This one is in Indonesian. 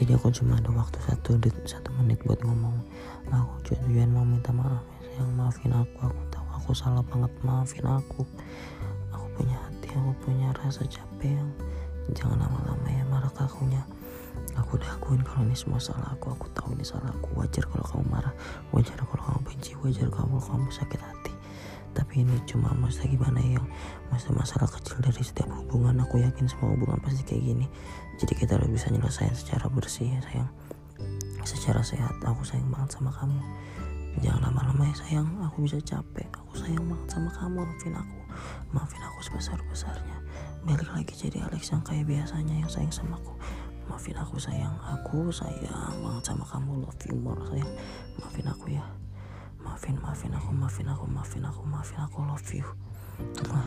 jadi aku cuma ada waktu satu satu menit buat ngomong. Aku tujuan mau minta maaf ya. Sayang maafin aku. Aku tahu aku salah banget maafin aku. Aku punya hati aku punya rasa capek. Yang jangan lama-lama ya. Marah ke akunya. Aku udah akuin kalau ini semua salah aku. Aku tahu ini salah aku. Wajar kalau kamu marah. Wajar kalau kamu benci. Wajar kalau kamu sakit hati. Tapi ini cuma masa gimana ya masa masalah kecil dari setiap hubungan. Aku yakin semua hubungan pasti kayak gini. Jadi kita harus bisa nyelesain secara bersih ya sayang. Secara sehat. Aku sayang banget sama kamu. Jangan lama-lama ya sayang. Aku bisa capek. Aku sayang banget sama kamu. Maafin aku. Maafin aku sebesar-besarnya. Balik lagi jadi Alex yang kayak biasanya yang sayang sama aku. Maafin aku sayang. Aku sayang banget sama kamu. Love you more sayang. Maafin aku ya. Maafin maafin aku maafin aku maafin aku maafin aku. Love you 走吧？